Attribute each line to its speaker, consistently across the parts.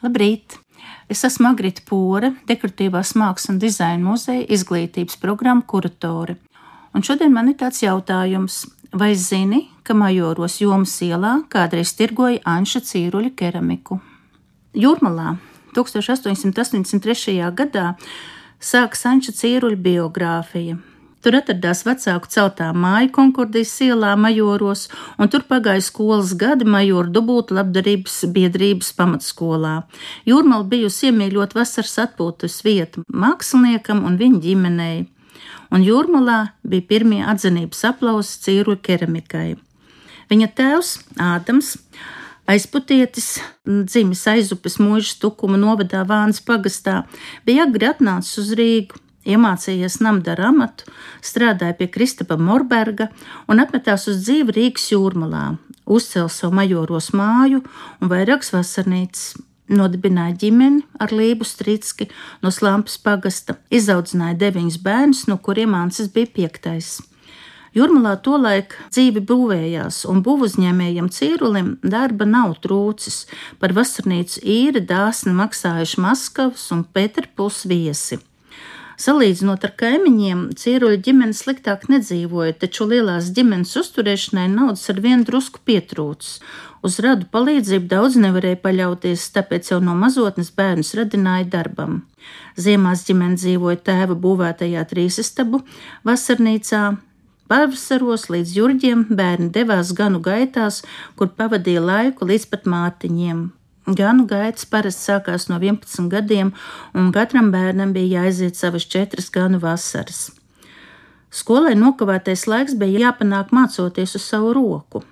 Speaker 1: Labrīt! Es esmu Agrita Pūra, dekoratīvās mākslas un dizaina muzeja izglītības programmu kuratore. Un šodien man ir tāds jautājums, vai zini, ka Majoros jomas ielā kādreiz tirgoja Anša Cīruļa keramiku? Jūrmalā 1883. gadā sākas Anša Cīruļa biogrāfija. Tur atradās vecāku celtā māja Konkordijas ielā, Majoros, un tur pagāja skolas gadi Majoru dubultu labdarības biedrības pamatskolā. Jūrmala bijusi iemīļot vasaras atpūtas vieta māksliniekam un viņa ģimenei, un Jūrmalā bija pirmie atzinības aplausi cīru keramikai. Viņa tēvs Ādams aizputietis, dzimis aizupes mūža tukuma novadā Vānas pagastā, bija agri atnācis uz Rīgu Iemācījies namdara amatu, strādāja pie Kristapa Morberga un apmetās uz dzīvi Rīgas jūrmalā, uzcēla savu majoros māju un vairākas vasarnīcas. Nodibināja ģimeni ar Lību Strītski no Slampas pagasta, izaudzināja deviņus bērnus, no kuriem Ansis bija piektais. Jūrmalā tolaik dzīve būvējās, un būvuzņēmējam Cīrulim darba nav trūcis. Par vasarnīcu īri dāsni maksājuši Maskavas un Pēterpuls viesi. Salīdzinot ar kaimiņiem, cīruļu ģimene sliktāk nedzīvoja, taču lielās ģimenes uzturēšanai naudas ar vienu drusku pietrūcis. Uz radu palīdzību daudz nevarēja paļauties, tāpēc jau no mazotnes bērnus radināja darbam. Ziemās ģimene dzīvoja tēva būvētajā trīsistabu vasarnīcā, Pavasaros līdz jūrģiem bērni devās ganu gaitās, kur pavadīja laiku līdz pat mātiņiem. Ganu gaitas parasti sākās no 11 gadiem, un katram bērnam bija jāiziet savas četras ganu vasaras. Skolai nokavētais laiks bija jāpanāk mācoties uz savu roku.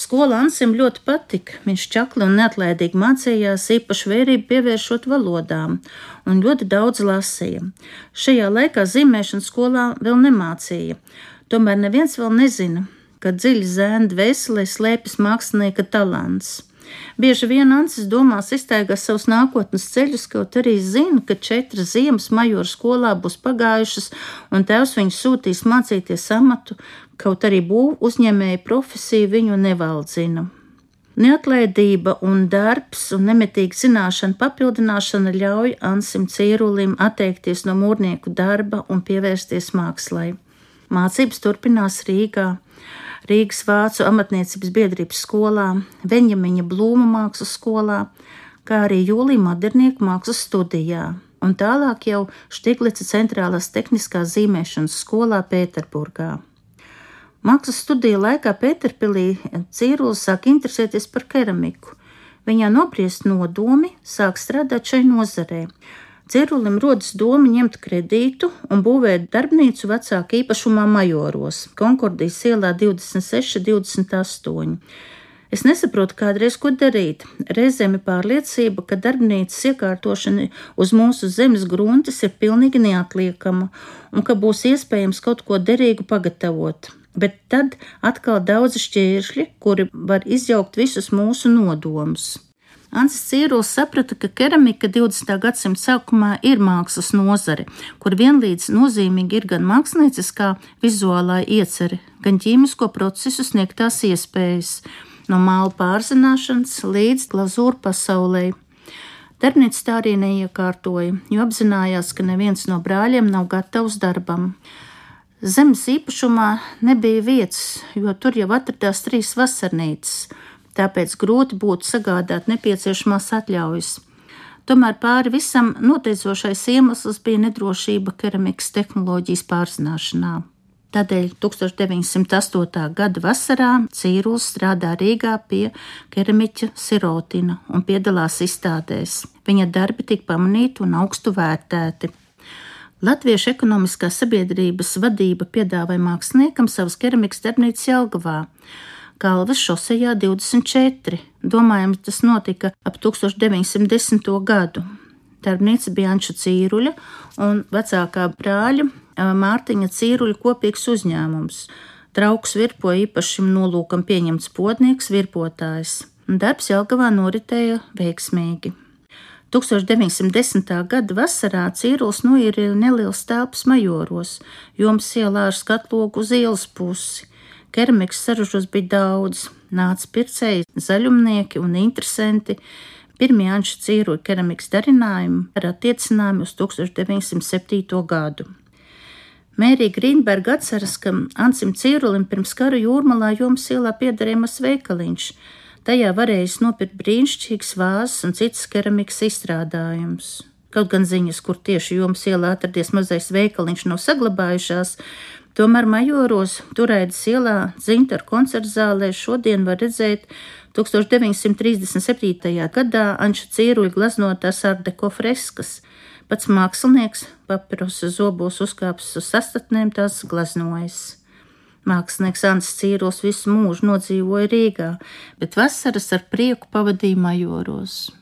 Speaker 1: Skola Ansim ļoti patika. Viņš čakli un neatlaidīgi mācījās, īpaši vērību pievēršot valodām, un ļoti daudz lasīja. Šajā laikā zīmēšanu skolā vēl nemācīja, tomēr neviens vēl nezina, ka dziļi zēna dvēselē slēpjas mākslinieka talants. Bieži vien Ansis domās iztaigās savus nākotnes ceļus, kaut arī zina, ka četras ziemas majoru skolā būs pagājušas, un tēvs viņu sūtīs mācīties amatu, kaut arī būvu uzņēmēja profesija viņu nevaldzina. Neatlaidība un darbs un nemitīgi zināšana papildināšana ļauj Ansim Cīrulim atteikties no mūrnieku darba un pievērsties mākslai. Mācības turpinās Rīgā. Rīgas Vācu amatniecības biedrības skolā, Benjamiņa Blūma mākslas skolā, kā arī Jūlija Modernieku mākslas studijā, un tālāk jau Štiglica centrālās tehniskās zīmēšanas skolā Pēterburgā. Mākslas studiju laikā Pēterpilī Cīrulis sāk interesēties par keramiku. Viņā nobriest nodomi, sāk strādāt šai nozarei Cirulim rodas doma ņemt kredītu un būvēt darbnīcu vecāka īpašumā Majoros, Konkordijas ielā 26, 28. Es nesaprotu kādreiz, ko darīt. Reizēm ir pārliecība, ka darbnīcas iekārtošana uz mūsu zemes gruntes ir pilnīgi neatliekama un ka būs iespējams kaut ko derīgu pagatavot. Bet tad atkal daudz šķēršļi, kuri var izjaukt visus mūsu nodomus. Ansis Cīrulis saprata, ka keramika 20. gadsimta sākumā ir mākslas nozare, kur vienlīdz nozīmīgi ir gan mākslinieckā vizuālā iecerē, gan ķīmisko procesu sniegtās iespējas, no māla pārzināšanas līdz glazūru pasaulē. Darbnīca tā arī neiekārtoja, jo apzinājās, ka neviens no brāļiem nav gatavs darbam. Zemes īpašumā nebija vietas, jo tur jau atradās trīs vasarnīcas tāpēc grūti būtu sagādāt nepieciešamās atļaujas. Tomēr pāri visam noteicošais iemesls bija nedrošība keramikas tehnoloģijas pārzināšanā. Tādēļ 1908. gada vasarā Cīrulis strādā Rīgā pie keramiķa Sirotina un piedalās izstādēs. Viņa darbi tika pamanīti un augstu vērtēti. Latviešu ekonomiskās sabiedrības vadība piedāvāja māksliniekam savas keramikas darbnīcas Jelgavā. Galvas šosejā 24. Domājams, tas notika ap 1910. gadu. Darbnīca bija Anča Cīruļa un vecākā brāļa Mārtiņa Cīruļa kopīgs uzņēmums. Trauks virpoja īpašam nolūkam pieņemts podnieks, virpotājs. Darbs Jelgavā noritēja veiksmīgi. 1910. gada vasarā Cīrulis noīrīja neliels telpas majoros, joms ielā ar skatlogu uz ielas pusi. Keramikas saražos bija daudz, nāca pircēji, zaļumnieki un interesanti. pirmie Anša Cīruļa keramikas darinājumi ar attiecinājumu uz 1907. gadu. Mērija Grīnberga atceras, ka Ansim Cīrulim pirms kara jūrmalā jomas ielā piederēja mazs veikaliņš. Tajā varēja nopirkt brīnišķīgas vāzes un citas keramikas izstrādājumus. Kaut gan ziņas, kur tieši jomas ielā atradies mazais veikaliņš, nav saglabājušās, tomēr majoros Turaidas ielā Zintaru koncertu zālē šodien var redzēt 1937. gadā Anša Cīruļa glaznotās ardeko freskas. Pats mākslinieks papirosa zobos uzkāpis uz sastatnēm tās glaznojas. Mākslinieks Ants Cīros visu mūžu nodzīvoja Rīgā, bet vasaras ar prieku pavadīja majoros.